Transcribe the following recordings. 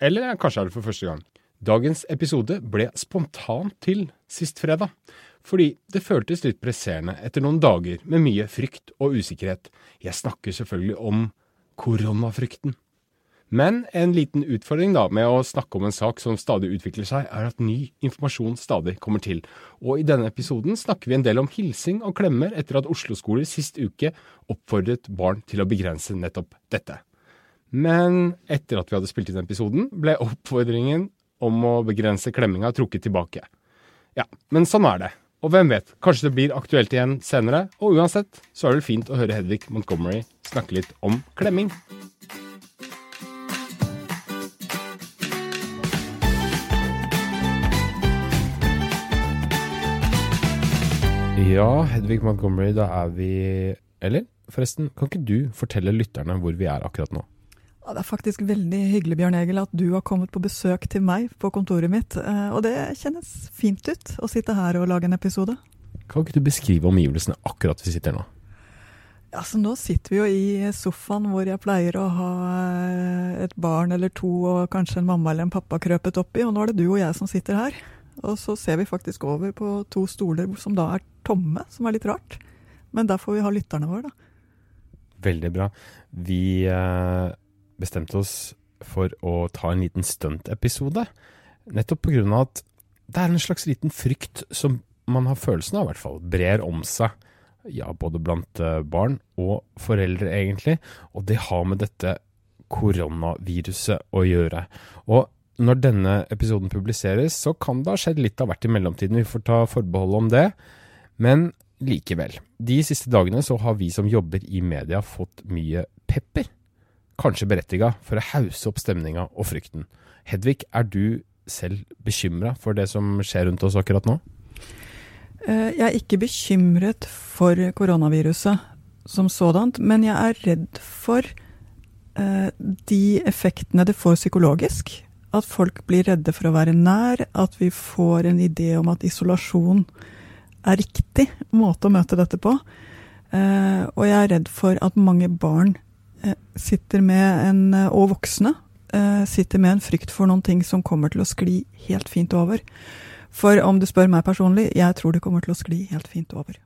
Eller kanskje er det for første gang. Dagens episode ble spontant til sist fredag, fordi det føltes litt presserende etter noen dager med mye frykt og usikkerhet. Jeg snakker selvfølgelig om koronafrykten. Men en liten utfordring da med å snakke om en sak som stadig utvikler seg, er at ny informasjon stadig kommer til. Og i denne episoden snakker vi en del om hilsing og klemmer etter at Oslo-skoler sist uke oppfordret barn til å begrense nettopp dette. Men etter at vi hadde spilt inn episoden, ble oppfordringen om å begrense klemminga trukket tilbake. Ja, men sånn er det. Og hvem vet, kanskje det blir aktuelt igjen senere, og uansett så er det fint å høre Hedvig Montgomery snakke litt om klemming. Ja, Hedvig Montgomery, da er vi Eller forresten, kan ikke du fortelle lytterne hvor vi er akkurat nå? Ja, det er faktisk veldig hyggelig Bjørn Egil, at du har kommet på besøk til meg på kontoret mitt. eh, Og det kjennes fint ut å sitte her og lage en episode. Kan ikke du beskrive omgivelsene akkurat vi sitter nå? Ja, så Nå sitter vi jo i sofaen hvor jeg pleier å ha eh, et barn eller to og kanskje en mamma eller en pappa krøpet oppi, og nå er det du og jeg som sitter her. Og så ser vi faktisk over på to stoler som da er tomme, som er litt rart. Men der får vi ha lytterne våre, da. Veldig bra. Vi eh, bestemte oss for å ta en liten stuntepisode. Nettopp av at det er en slags liten frykt som man har følelsen av, i hvert fall, brer om seg. Ja, både blant eh, barn og foreldre, egentlig. Og det har med dette koronaviruset å gjøre. Og når denne episoden publiseres, så kan det ha skjedd litt av hvert i mellomtiden. Vi får ta forbehold om det. Men likevel. De siste dagene så har vi som jobber i media fått mye pepper. Kanskje berettiga for å hause opp stemninga og frykten. Hedvig, er du selv bekymra for det som skjer rundt oss akkurat nå? Eh, Jeg er ikke bekymret for koronaviruset som sådant, men jeg er redd for eh, de effektene det får psykologisk. At folk blir redde for å være nær, at vi får en idé om at isolasjon er riktig måte å møte dette på. Eh, og jeg er redd for at mange barn sitter med en, og voksne eh, sitter med en frykt for noen ting som kommer til å skli helt fint over. For om du spør meg personlig, jeg tror det kommer til å skli helt fint over.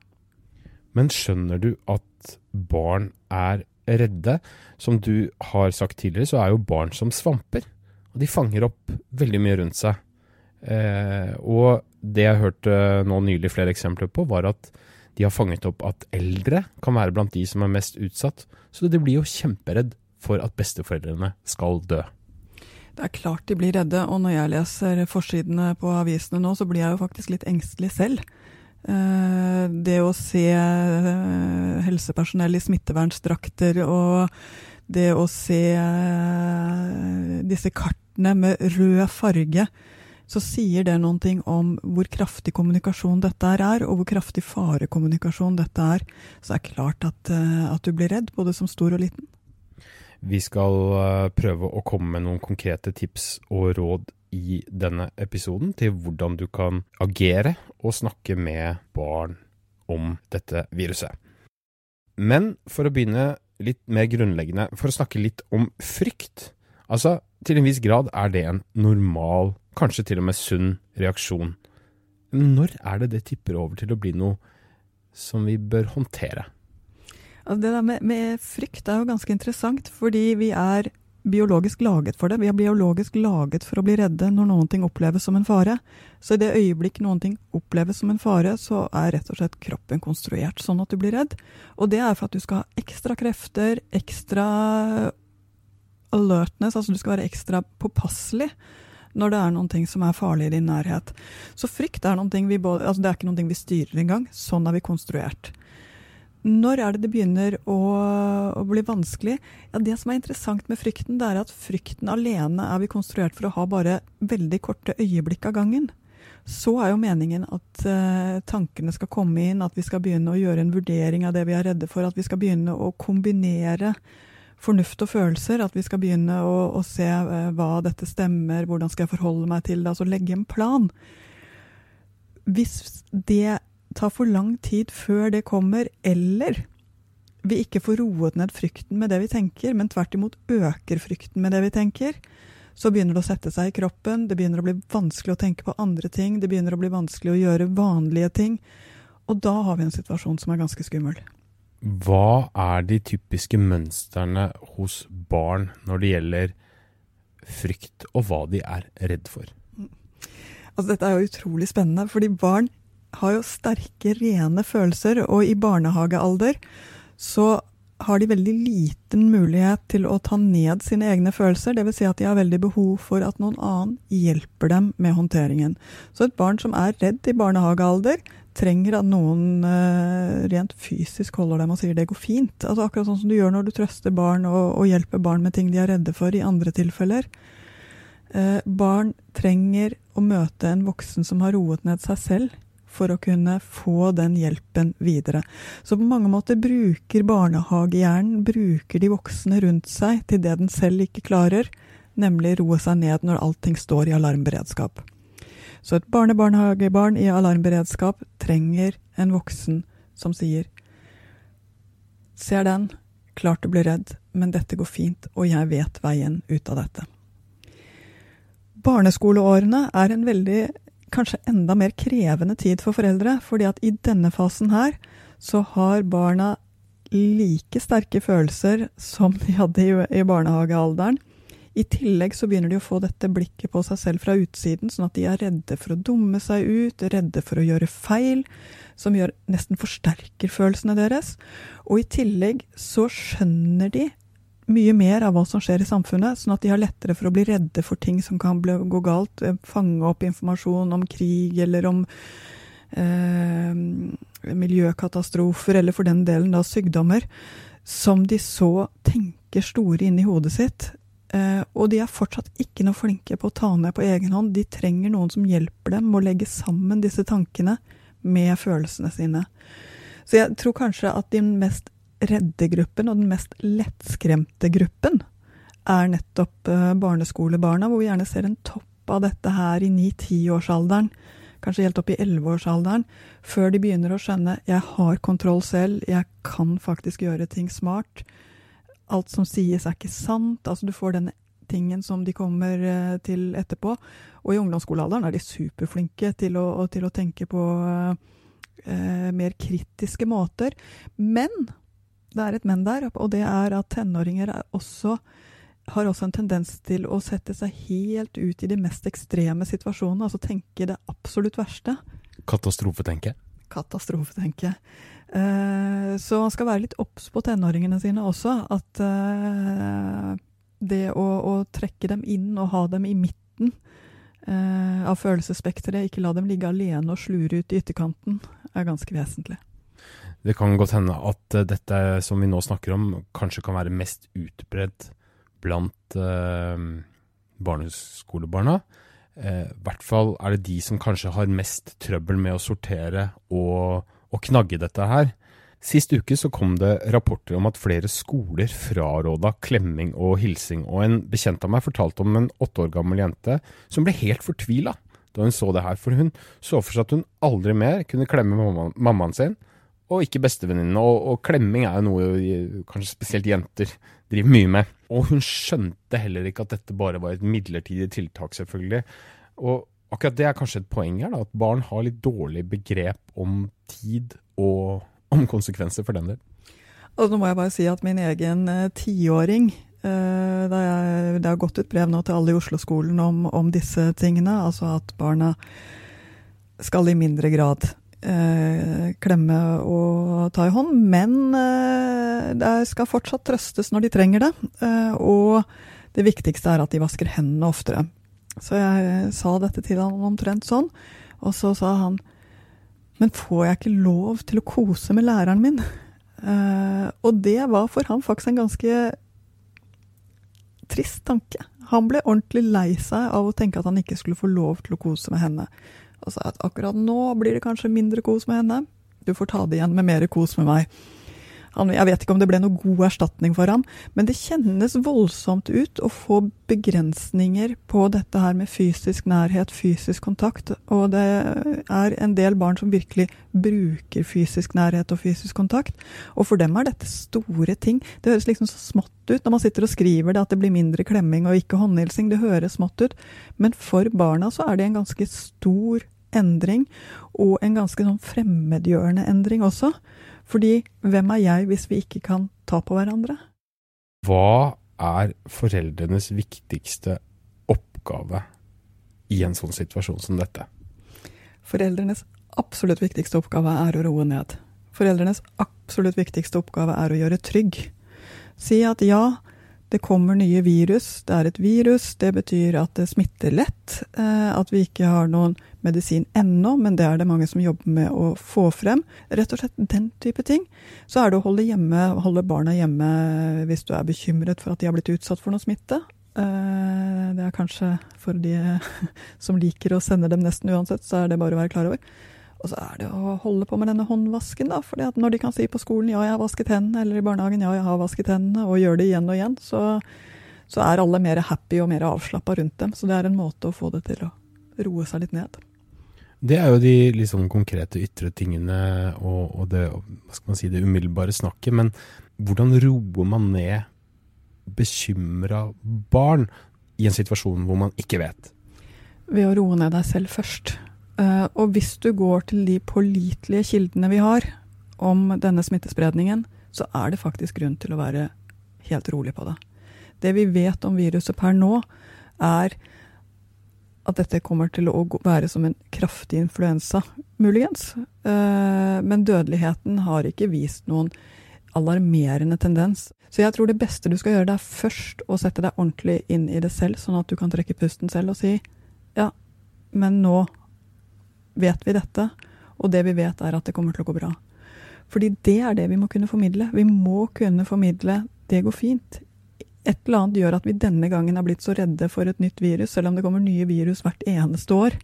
Men skjønner du at barn er redde? Som du har sagt tidligere, så er jo barn som svamper. Og de fanger opp veldig mye rundt seg. Eh, og det jeg hørte nå nylig flere eksempler på, var at de har fanget opp at eldre kan være blant de som er mest utsatt. Så de blir jo kjemperedd for at besteforeldrene skal dø. Det er klart de blir redde, og når jeg leser forsidene på avisene nå, så blir jeg jo faktisk litt engstelig selv. Eh, Det å se eh, helsepersonell i smittevernsdrakter og det å se eh, disse kartene med rød farge, så sier det noen ting om hvor kraftig kommunikasjon dette er, og hvor kraftig farekommunikasjon dette er. Så det er klart at, eh, at du blir redd, både som stor og liten. Vi skal eh, prøve å komme med noen konkrete tips og råd i denne episoden til hvordan du kan agere og snakke med barn om dette viruset. Men for å begynne litt mer grunnleggende, for å snakke litt om frykt. Altså, til en viss grad er det en normal, kanskje til og med sunn reaksjon. Når er det det tipper over til å bli noe som vi bør håndtere? Altså det der med, med frykt er jo ganske interessant, fordi vi er biologisk laget for det. Vi er biologisk laget for å bli redde når noen ting oppleves som en fare. Så i det øyeblikk noen ting oppleves som en fare, så er rett og slett kroppen konstruert sånn at du blir redd. Og det er for at du skal ha ekstra krefter, ekstra alertness, altså du skal være ekstra påpasselig når det er noen ting som er farlig i din nærhet. Så frykt er vi altså det er ikke noe vi styrer engang. Sånn er vi konstruert. Når er det det begynner å, å, bli vanskelig? Ja, Det som er interessant med frykten, det er at frykten alene er vi konstruert for å ha bare veldig korte øyeblikk av gangen. Så er jo meningen at uh, tankene skal komme inn, at vi skal begynne å gjøre en vurdering av det vi er redde for, at vi skal begynne å kombinere fornuft og følelser. At vi skal begynne å, å se uh, hva dette stemmer, hvordan skal jeg forholde meg til det. Altså legge en plan. Hvis det tar for lang tid før det kommer, eller vi ikke får roet ned frykten med det vi tenker, men tvert imot øker frykten med det vi tenker, så begynner det å sette seg i kroppen, det begynner å bli vanskelig å tenke på andre ting, det begynner å bli vanskelig å gjøre vanlige ting. Og da har vi en situasjon som er ganske skummel. Hva er de typiske mønstrene hos barn når det gjelder frykt, og hva de er redd for? Altså, dette er jo utrolig spennende, fordi barn har jo sterke, rene følelser, og i barnehagealder så har de veldig liten mulighet til å ta ned sine egne følelser. Dvs. Si at de har veldig behov for at noen annen hjelper dem med håndteringen. Så et barn som er redd i barnehagealder, trenger at noen uh, rent fysisk holder dem og sier det går fint. Altså Akkurat sånn som du gjør når du trøster barn og, og hjelper barn med ting de er redde for i andre tilfeller. Uh, barn trenger å møte en voksen som har roet ned seg selv for å kunne få den hjelpen videre. Så på mange måter bruker barnehagehjernen, bruker de voksne rundt seg til det den selv ikke klarer, nemlig roe seg ned når allting står i alarmberedskap. Så et barnebarnehagebarn i alarmberedskap trenger en voksen som sier Ser den, klart du blir redd, men dette går fint, og jeg vet veien ut av dette. Barneskoleårene er en veldig kanskje enda mer krevende tid for foreldre, fordi at i denne fasen her så har barna like sterke følelser som de hadde i, barnehagealderen. I tillegg så begynner de å få dette blikket på seg selv fra utsiden, sånn at de er redde for å dumme seg ut, redde for å gjøre feil, som gjør, nesten forsterker følelsene deres. Og i tillegg så skjønner de mye mer av hva som skjer i samfunnet, sånn at de har lettere for å bli redde for ting som kan gå galt. Eh, fange opp informasjon om krig eller om eh, miljøkatastrofer, eller for den delen da sykdommer, som de så tenker store inni hodet sitt. Eh, og de er fortsatt ikke noe flinke på å ta ned på egen hånd. De trenger noen som hjelper dem å legge sammen disse tankene med følelsene sine. Så jeg tror kanskje at den mest redde gruppen og den mest lettskremte gruppen er nettopp eh, barneskolebarna, hvor vi gjerne ser en topp av dette her i 9-10-årsalderen, kanskje helt opp i 11-årsalderen, før de begynner å skjønne jeg har kontroll selv, jeg kan faktisk gjøre ting smart. Alt som sies er ikke sant. Altså du får den tingen som de kommer eh, til etterpå. Og i ungdomsskolealderen er de superflinke til å, til å tenke på eh, mer kritiske måter. Men det er et men der, og det er at tenåringer er også, har også en tendens til å sette seg helt ut i de mest ekstreme situasjonene, altså tenke det absolutt verste. Katastrofetenke? Katastrofetenke. Uh, så man skal være litt obs på tenåringene sine også. At uh, det å, å, trekke dem inn og ha dem i midten uh, av følelsesspekteret, ikke la dem ligge alene og slure ut i ytterkanten, er ganske vesentlig. Det kan godt hende at dette som vi nå snakker om, kanskje kan være mest utbredt blant barneskolebarna. Eh, I hvert fall er det de som kanskje har mest trøbbel med å sortere og, og knagge dette her. Sist uke så kom det rapporter om at flere skoler fraråda klemming og hilsing, og en bekjent av meg fortalte om en åtte år gammel jente som ble helt fortvila da hun så det her, for hun så for seg at hun aldri mer kunne klemme mammaen sin og ikke bestevenninnene. Og, og, klemming er jo noe kanskje spesielt jenter driver mye med. Og hun skjønte heller ikke at dette bare var et midlertidig tiltak, selvfølgelig. Og akkurat det er kanskje et poeng her, da, at barn har litt dårlig begrep om tid og om konsekvenser for den del. Altså, nå må jeg bare si at min egen eh, tiåring Eh, jeg, det har gått ut brev nå til alle i Oslo-skolen om, om, disse tingene. Altså at barna skal i mindre grad eh, klemme og ta i hånd. Men eh, det skal fortsatt trøstes når de trenger det. Eh, og det viktigste er at de vasker hendene oftere. Så jeg sa dette til han omtrent sånn. Og så sa han Men får jeg ikke lov til å kose med læreren min? Uh, og det var for ham faktisk en ganske trist tanke. Han ble ordentlig lei seg av å tenke at han ikke skulle få lov til å kose med henne. Og sa at akkurat nå blir det kanskje mindre kos med henne. Du får ta det igjen med mer kos med meg. Jeg vet ikke om det ble noe god erstatning for ham, men det kjennes voldsomt ut å få begrensninger på dette her med fysisk nærhet, fysisk kontakt. Og det er en del barn som virkelig bruker fysisk nærhet og fysisk kontakt. Og for dem er dette store ting. Det høres liksom så smått ut når man sitter og skriver det at det blir mindre klemming og ikke håndhilsing. Det høres smått ut. Men for barna så er det en ganske stor endring, og en ganske sånn fremmedgjørende endring også. Fordi hvem er jeg hvis vi ikke kan ta på hverandre? Hva er foreldrenes viktigste oppgave i en sånn situasjon som dette? Foreldrenes absolutt viktigste oppgave er å roe ned. Foreldrenes absolutt viktigste oppgave er å gjøre trygg. Si at ja, det kommer nye virus. Det er et virus. Det betyr at det smitter lett. Eh, at vi ikke har noen medisin ennå, men det er det mange som jobber med å få frem. Rett og slett den type ting. Så er det å holde, hjemme, holde barna hjemme hvis du er bekymret for at de har blitt utsatt for noe smitte. Eh, det er kanskje for de som liker å sende dem nesten uansett, så er det bare å være klar over. Og så er det å holde på med denne håndvasken, da. For når de kan si på skolen 'ja, jeg har vasket hendene', eller i barnehagen 'ja, jeg har vasket hendene', og gjør det igjen og igjen, så, så er alle mer happy og mer avslappa rundt dem. Så det er en måte å få det til å roe seg litt ned. Det er jo de liksom konkrete ytre tingene og, og, det, hva skal man si, det umiddelbare snakket. Men hvordan roer man ned bekymra barn i en situasjon hvor man ikke vet? Ved å roe ned deg selv først. Uh, og hvis du går til de pålitelige kildene vi har om denne smittespredningen, så er det faktisk grunn til å være helt rolig på det. Det vi vet om viruset per nå, er at dette kommer til å være som en kraftig influensa, muligens. Uh, men dødeligheten har ikke vist noen alarmerende tendens. Så jeg tror det beste du skal gjøre, det er først å sette deg ordentlig inn i det selv, sånn at du kan trekke pusten selv og si ja, men nå vet vi dette, og det vi vet er at det kommer til å gå bra. Fordi det er det vi må kunne formidle. Vi må kunne formidle det går fint. Et eller annet gjør at vi denne gangen er blitt så redde for et nytt virus, selv om det kommer nye virus hvert eneste år.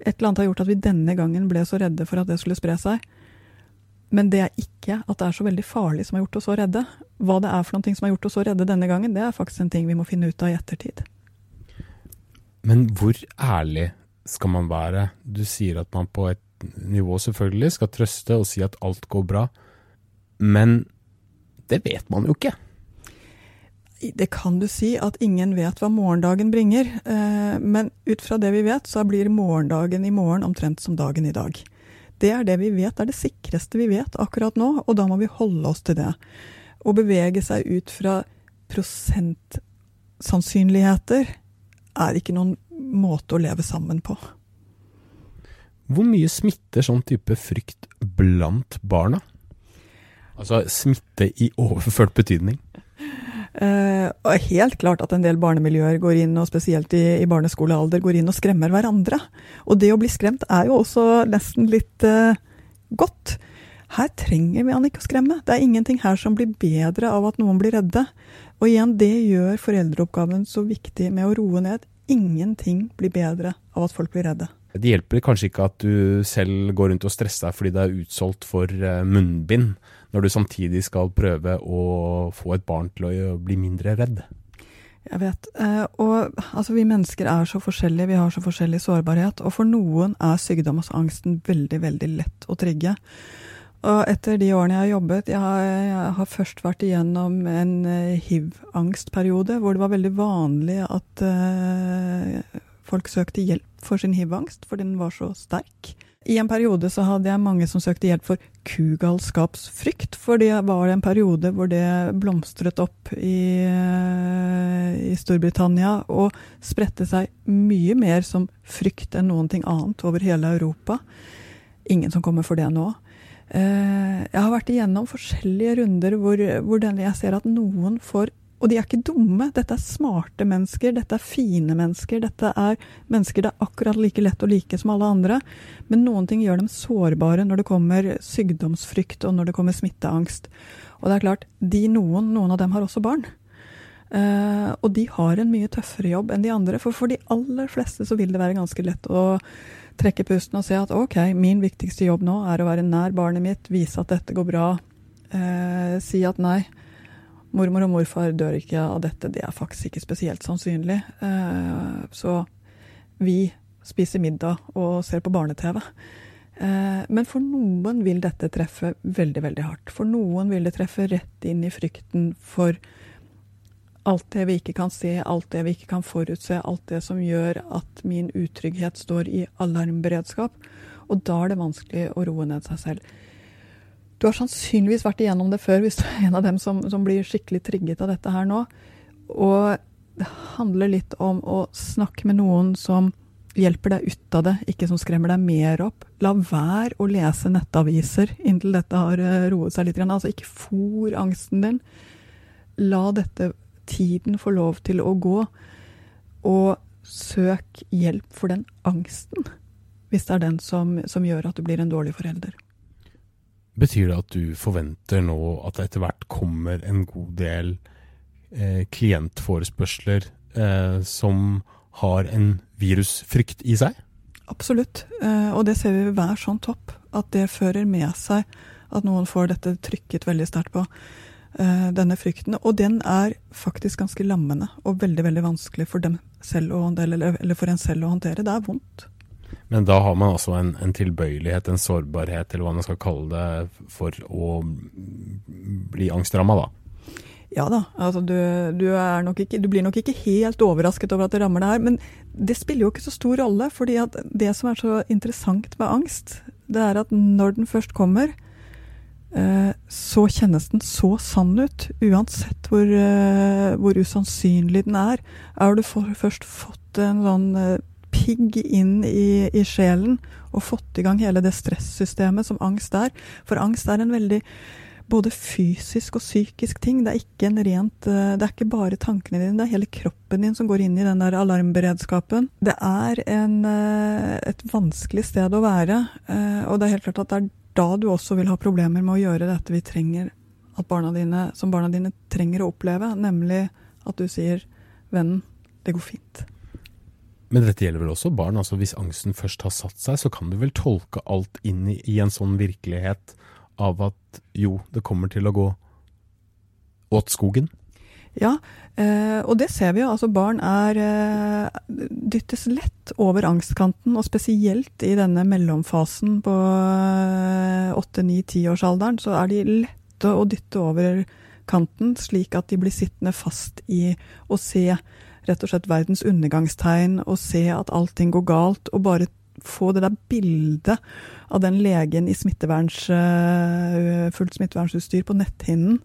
Et eller annet har gjort at vi denne gangen ble så redde for at det skulle spre seg. Men det er ikke at det er så veldig farlig som har gjort oss så redde. Hva det er for noe som har gjort oss så redde denne gangen, det er faktisk en ting vi må finne ut av i ettertid. Men hvor ærlig skal man være? Du sier at man på et nivå selvfølgelig skal trøste og si at alt går bra, men det vet man jo ikke. Det kan du si, at ingen vet hva morgendagen bringer. Eh, men ut fra det vi vet, så blir morgendagen i morgen omtrent som dagen i dag. Det er det vi vet, det er det sikreste vi vet akkurat nå, og da må vi holde oss til det. Å bevege seg ut fra prosentsannsynligheter er ikke noen måte å leve sammen på. Hvor mye smitter sånn type frykt blant barna? Altså smitte i overført betydning? Uh, helt klart at en del barnemiljøer går inn, og spesielt i, i, barneskolealder, går inn og skremmer hverandre. Og det å bli skremt er jo også nesten litt uh, godt. Her trenger vi han ikke å skremme. Det er ingenting her som blir bedre av at noen blir redde. Og igjen, det gjør foreldreoppgaven så viktig med å roe ned ingenting blir bedre av at folk blir redde. Det hjelper kanskje ikke at du selv går rundt og stresser deg fordi det er utsolgt for eh, munnbind, når du samtidig skal prøve å få et barn til å bli mindre redd. Jeg vet. Eh, og altså, vi mennesker er så forskjellige, vi har så forskjellig sårbarhet. Og for noen er sykdomsangsten veldig, veldig lett å trigge. Og etter de årene jeg har jobbet Jeg har, jeg har først vært igjennom en uh, hiv-angstperiode hvor det var veldig vanlig at uh, folk søkte hjelp for sin hiv-angst, for den var så sterk. I en periode så hadde jeg mange som søkte hjelp for kugalskapsfrykt, for det var en periode hvor det blomstret opp i, eh, i Storbritannia og spredte seg mye mer som frykt enn noen ting annet over hele Europa. Ingen som kommer for det nå. Eh, jeg har vært igjennom forskjellige runder hvor, hvor jeg ser at noen får og de er ikke dumme. Dette er smarte mennesker, dette er fine mennesker. Dette er mennesker det er akkurat like lett å like som alle andre. Men noen ting gjør dem sårbare når det kommer sykdomsfrykt og når det kommer smitteangst. Og det er klart, de noen, noen av dem har også barn. Uh, og de har en mye tøffere jobb enn de andre. For for de aller fleste så vil det være ganske lett å trekke pusten og se at ok, min viktigste jobb nå er å være nær barnet mitt, vise at dette går bra. eh, si at nei, mormor og morfar dør ikke av dette, det er faktisk ikke spesielt sannsynlig. Eh, så vi spiser middag og ser på barne-TV. Eh, men for noen vil dette treffe veldig, veldig hardt. For noen vil det treffe rett inn i frykten for alt det vi ikke kan se, alt det vi ikke kan forutse, alt det som gjør at min utrygghet står i alarmberedskap. Og da er det vanskelig å roe ned seg selv. Du har sannsynligvis vært igjennom det før hvis du er en av dem som, som blir skikkelig trigget av dette her nå. Og det handler litt om å snakke med noen som hjelper deg ut av det, ikke som skremmer deg mer opp. La være å lese nettaviser inntil dette har eh, roet seg litt. Altså ikke fòr angsten din. La dette tiden få lov til å gå, og søk hjelp for den angsten. Hvis det er den som, som gjør at du blir en dårlig forelder. Betyr det at du forventer nå at det etter hvert kommer en god del eh, klientforespørsler eh, som har en virusfrykt i seg? Absolutt, eh, og det ser vi ved hver sånn topp. At det fører med seg at noen får dette trykket veldig sterkt på. Eh, denne frykten. Og den er faktisk ganske lammende og veldig veldig vanskelig for dem selv å, eller, eller for en selv å håndtere. Det er vondt. Men da har man altså en, en, tilbøyelighet, en sårbarhet, eller hva man skal kalle det, for å bli angstramma, da? Ja da. Altså du, du, ikke, du, blir nok ikke helt overrasket over at det rammer deg her. Men det spiller jo ikke så stor rolle. fordi det som er så interessant med angst, det er at når den først kommer, eh, så kjennes den så sann ut. Uansett hvor, eh, hvor usannsynlig den er. Er du for, først fått en sånn eh, pigg inn i, i, sjelen og fått i gang hele det stressystemet som angst er. For angst er en veldig både fysisk og psykisk ting. Det er ikke, rent, eh, det er ikke bare tankene dine, det er hele kroppen din som går inn i den der alarmberedskapen. Det er en, et vanskelig sted å være, og det er helt klart at det er da du også vil ha problemer med å gjøre dette vi trenger at barna dine, som barna dine trenger å oppleve, nemlig at du sier 'vennen, det går fint'. Men dette gjelder vel også barn? altså Hvis angsten først har satt seg, så kan du vel tolke alt inn i, i en sånn virkelighet av at jo, det kommer til å gå åt skogen? Ja, eh, og det ser vi jo. Altså barn er eh, dyttes lett over angstkanten, og spesielt i denne mellomfasen på eh, åtte, ni, tiårsalderen, så er de lette å dytte over kanten, slik at de blir sittende fast i å se rett og slett verdens undergangstegn og se at allting går galt, og bare få det der bildet av den legen i smitteverns, fullt smittevernutstyr på netthinnen,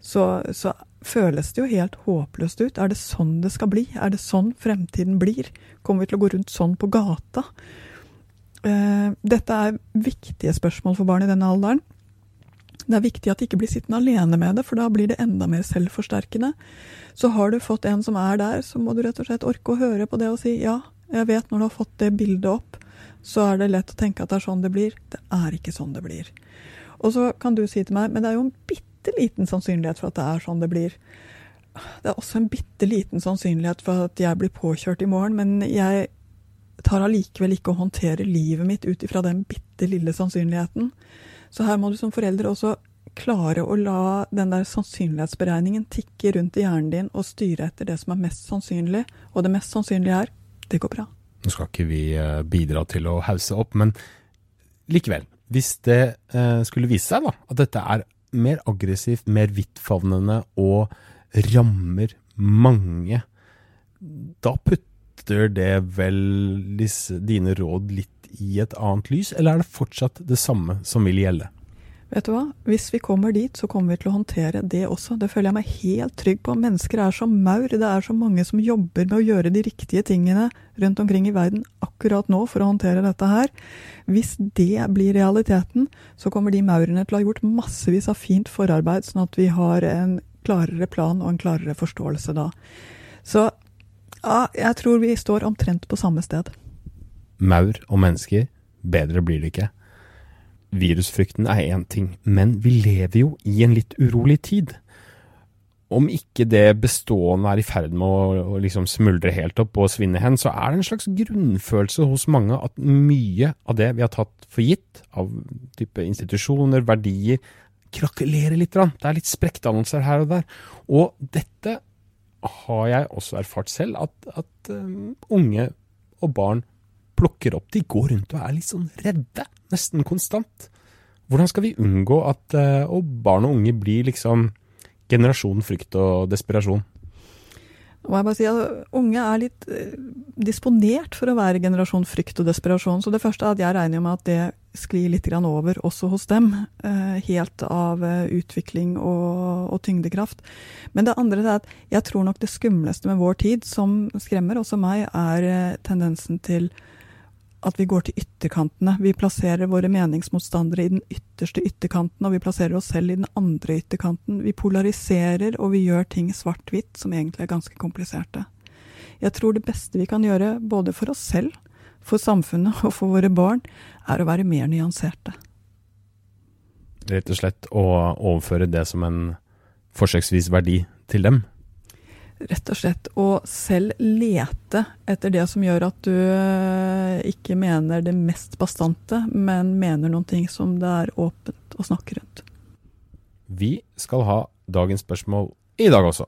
så, så, føles det jo helt håpløst ut. Er det sånn det skal bli? Er det sånn fremtiden blir? Kommer vi til å gå rundt sånn på gata? Uh, dette er viktige spørsmål for barn i denne alderen. Det er viktig at de ikke blir sittende alene med det, for da blir det enda mer selvforsterkende. Så har du fått en som er der, så må du rett og slett orke å høre på det og si ja, jeg vet når du har fått det bildet opp, så er det lett å tenke at det er sånn det blir. Det er ikke sånn det blir. Og så kan du si til meg, men det er jo en bitte liten sannsynlighet for at det er sånn det blir. Det er også en bitte liten sannsynlighet for at jeg blir påkjørt i morgen, men jeg tar allikevel ikke å håndtere livet mitt ut ifra den bitte lille sannsynligheten. Så her må du som forelder også klare å la den der sannsynlighetsberegningen tikke rundt i hjernen din og styre etter det som er mest sannsynlig. Og det mest sannsynlige er det går bra. Nå skal ikke vi eh, bidra til å hause opp, men likevel. Hvis det eh, skulle vise seg da, at dette er mer aggressivt, mer vidtfavnende og rammer mange, da putter det vel disse, dine råd litt i et annet lys, eller er det fortsatt det samme som vil gjelde? Vet du hva? Hvis vi kommer dit, så kommer vi til å håndtere det også. Det føler jeg meg helt trygg på. Mennesker er som maur. Det er så mange som jobber med å gjøre de riktige tingene rundt omkring i verden akkurat nå for å håndtere dette her. Hvis det blir realiteten, så kommer de maurene til å ha gjort massevis av fint forarbeid, sånn at vi har en klarere plan og en klarere forståelse da. Så ja, jeg tror vi står omtrent på samme sted. Maur og mennesker, bedre blir det ikke virusfrykten er én ting, men vi lever jo i en litt urolig tid. Om ikke det bestående er i ferd med å, å liksom smuldre helt opp og svinne hen, så er det en slags grunnfølelse hos mange at mye av det vi har tatt for gitt, av type institusjoner, verdier, krakelerer litt. Det er litt sprekkdannelser her og der. Og dette har jeg også erfart selv, at, at um, unge og barn plukker opp. De går rundt og er litt sånn redde nesten konstant. Hvordan skal vi unngå at uh, barn og unge blir liksom generasjon frykt og desperasjon? må jeg bare si at Unge er litt uh, disponert for å være generasjon frykt og desperasjon. Så det første er at jeg regner med at det sklir litt over også hos dem. Uh, helt av utvikling og, og, tyngdekraft. Men det andre er at jeg tror nok det skumleste med vår tid, som skremmer også meg, er tendensen til at vi går til ytterkantene. Vi plasserer våre meningsmotstandere i den ytterste ytterkanten, og vi plasserer oss selv i den andre ytterkanten. Vi polariserer, og vi gjør ting svart-hvitt som egentlig er ganske kompliserte. Jeg tror det beste vi kan gjøre, både for oss selv, for samfunnet og for våre barn, er å være mer nyanserte. Rett og slett å overføre det som en forsøksvis verdi til dem? Rett og slett å selv lete etter det som gjør at du eh, ikke mener det mest bastante, men mener noen ting som det er åpent å snakke rundt. Vi skal ha dagens spørsmål i dag også.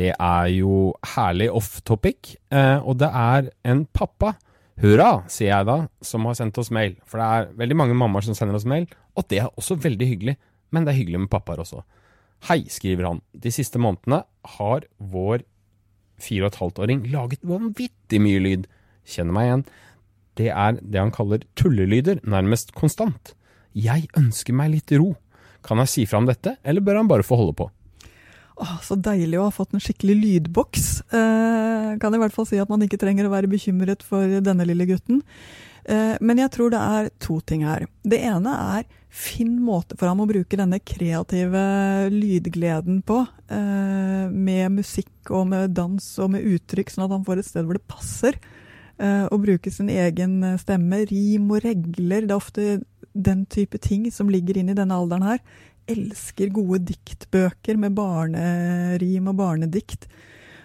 Det er jo herlig off topic, eh, og det er en pappa Hurra, sier jeg da, som har sendt oss mail. For det er veldig mange mammaer som sender oss mail, og det er også veldig hyggelig. Men det er hyggelig med pappaer også. Hei, skriver han. De siste månedene har vår fire og et halvt åring laget vanvittig mye lyd. Kjenner meg igjen. Det er det han kaller tullelyder, nærmest konstant. Jeg ønsker meg litt ro. Kan jeg si fra om dette, eller bør han bare få holde på? Åh, så deilig å ha fått en skikkelig lydboks. Eh, kan i hvert fall si at man ikke trenger å være bekymret for denne lille gutten. Eh, men jeg tror det er to ting her. Det ene er finn måte for ham å bruke denne kreative lydgleden på. Eh, med musikk og med dans og med uttrykk, sånn at han får et sted hvor det passer. Eh, å bruke sin egen stemme. Rim og regler. Det er ofte den type ting som ligger inn i denne alderen her elsker gode diktbøker med barnerim og barnedikt.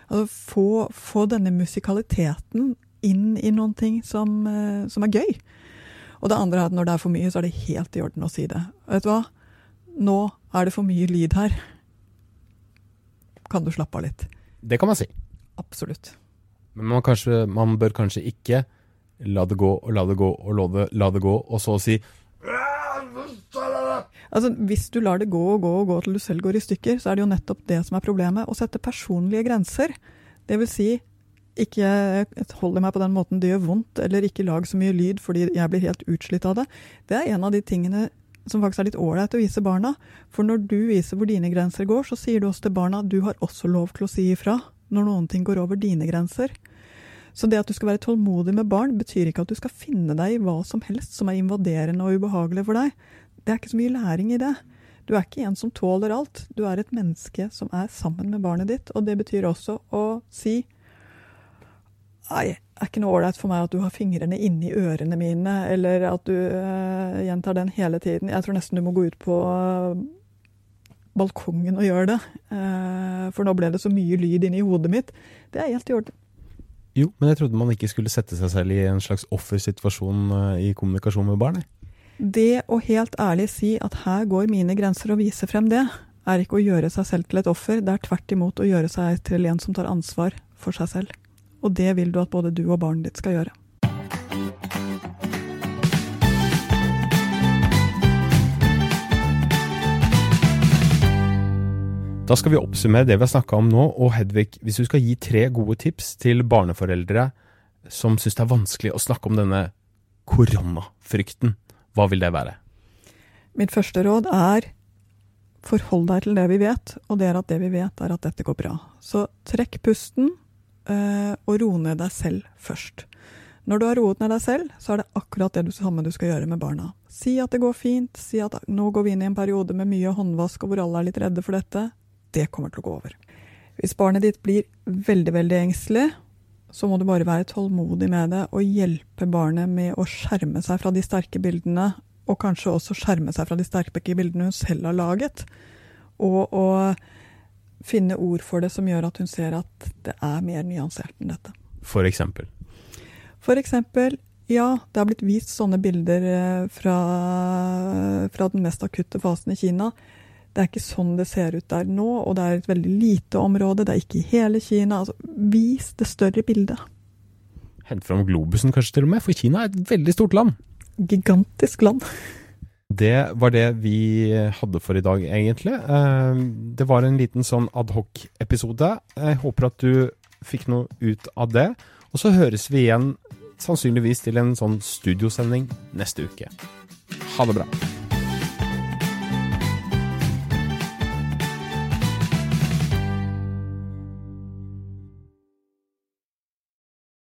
Altså, få, få, denne musikaliteten inn i noen ting som, eh, som, er gøy. Og det andre er at når det er for mye, så er det helt i orden å si det. Vet du hva? Nå er det for mye lyd her. Kan du slappe av litt? Det kan man si. Absolutt. Men man, kanskje, man bør kanskje ikke la det gå og la det gå og la det, la det gå, og så si Altså, Hvis du lar det gå og gå og gå til du selv går i stykker, så er det jo nettopp det som er problemet. Å sette personlige grenser. Det vil si, ikke hold meg på den måten det gjør vondt, eller ikke lag så mye lyd fordi jeg blir helt utslitt av det. Det er en av de tingene som faktisk er litt ålreit å vise barna. For når du viser hvor dine grenser går, så sier du også til barna at du har også lov til å si ifra når noen ting går over dine grenser. Så det at du skal være tålmodig med barn, betyr ikke at du skal finne deg i hva som helst som er invaderende og ubehagelig for deg det er ikke så mye læring i det. Du er ikke en som tåler alt. Du er et menneske som er sammen med barnet ditt. Og det betyr også å si Nei, er ikke noe ålreit for meg at du har fingrene inni ørene mine, eller at du uh, gjentar den hele tiden. Jeg tror nesten du må gå ut på uh, balkongen og gjøre det. Uh, for nå ble det så mye lyd inni hodet mitt. Det er helt i orden. Jo, men jeg trodde man ikke skulle sette seg selv i en slags offersituasjon i kommunikasjon med barn. Det å helt ærlig si at her går mine grenser, og vise frem det, er ikke å gjøre seg selv til et offer, det er tvert imot å gjøre seg til en som tar ansvar for seg selv. Og det vil du at både du og barnet ditt skal gjøre. Da skal vi oppsummere det vi har snakka om nå, og Hedvig, hvis du skal gi tre gode tips til barneforeldre som syns det er vanskelig å snakke om denne koronafrykten, hva vil det være? Mitt første råd er forhold deg til det vi vet, og det er at det vi vet, er at dette går bra. Så trekk pusten, eh, og ro ned deg selv først. Når du har roet ned deg selv, så er det akkurat det samme du skal gjøre med barna. Si at det går fint, si at nå går vi inn i en periode med mye håndvask og hvor alle er litt redde for dette det kommer til å gå over. Hvis barnet ditt blir veldig, veldig engstelig, så må du bare være tålmodig med det og hjelpe barnet med å skjerme seg fra de sterke bildene, og kanskje også skjerme seg fra de sterke bildene hun selv har laget. Og, å finne ord for det som gjør at hun ser at det er mer nyansert enn dette. For eksempel? For eksempel, ja, det har blitt vist sånne bilder eh, fra, fra den mest akutte fasen i Kina det er ikke sånn det ser ut der nå, og det er et veldig lite område. Det er ikke i hele Kina. Altså, vis det større bildet. Hent fram globusen kanskje til og med, for Kina er et veldig stort land. Gigantisk land. Det var det vi hadde for i dag, egentlig. Eh, det var en liten sånn adhoc-episode. Jeg håper at du fikk noe ut av det. Og så høres vi igjen sannsynligvis til en sånn studiosending neste uke. Ha det bra.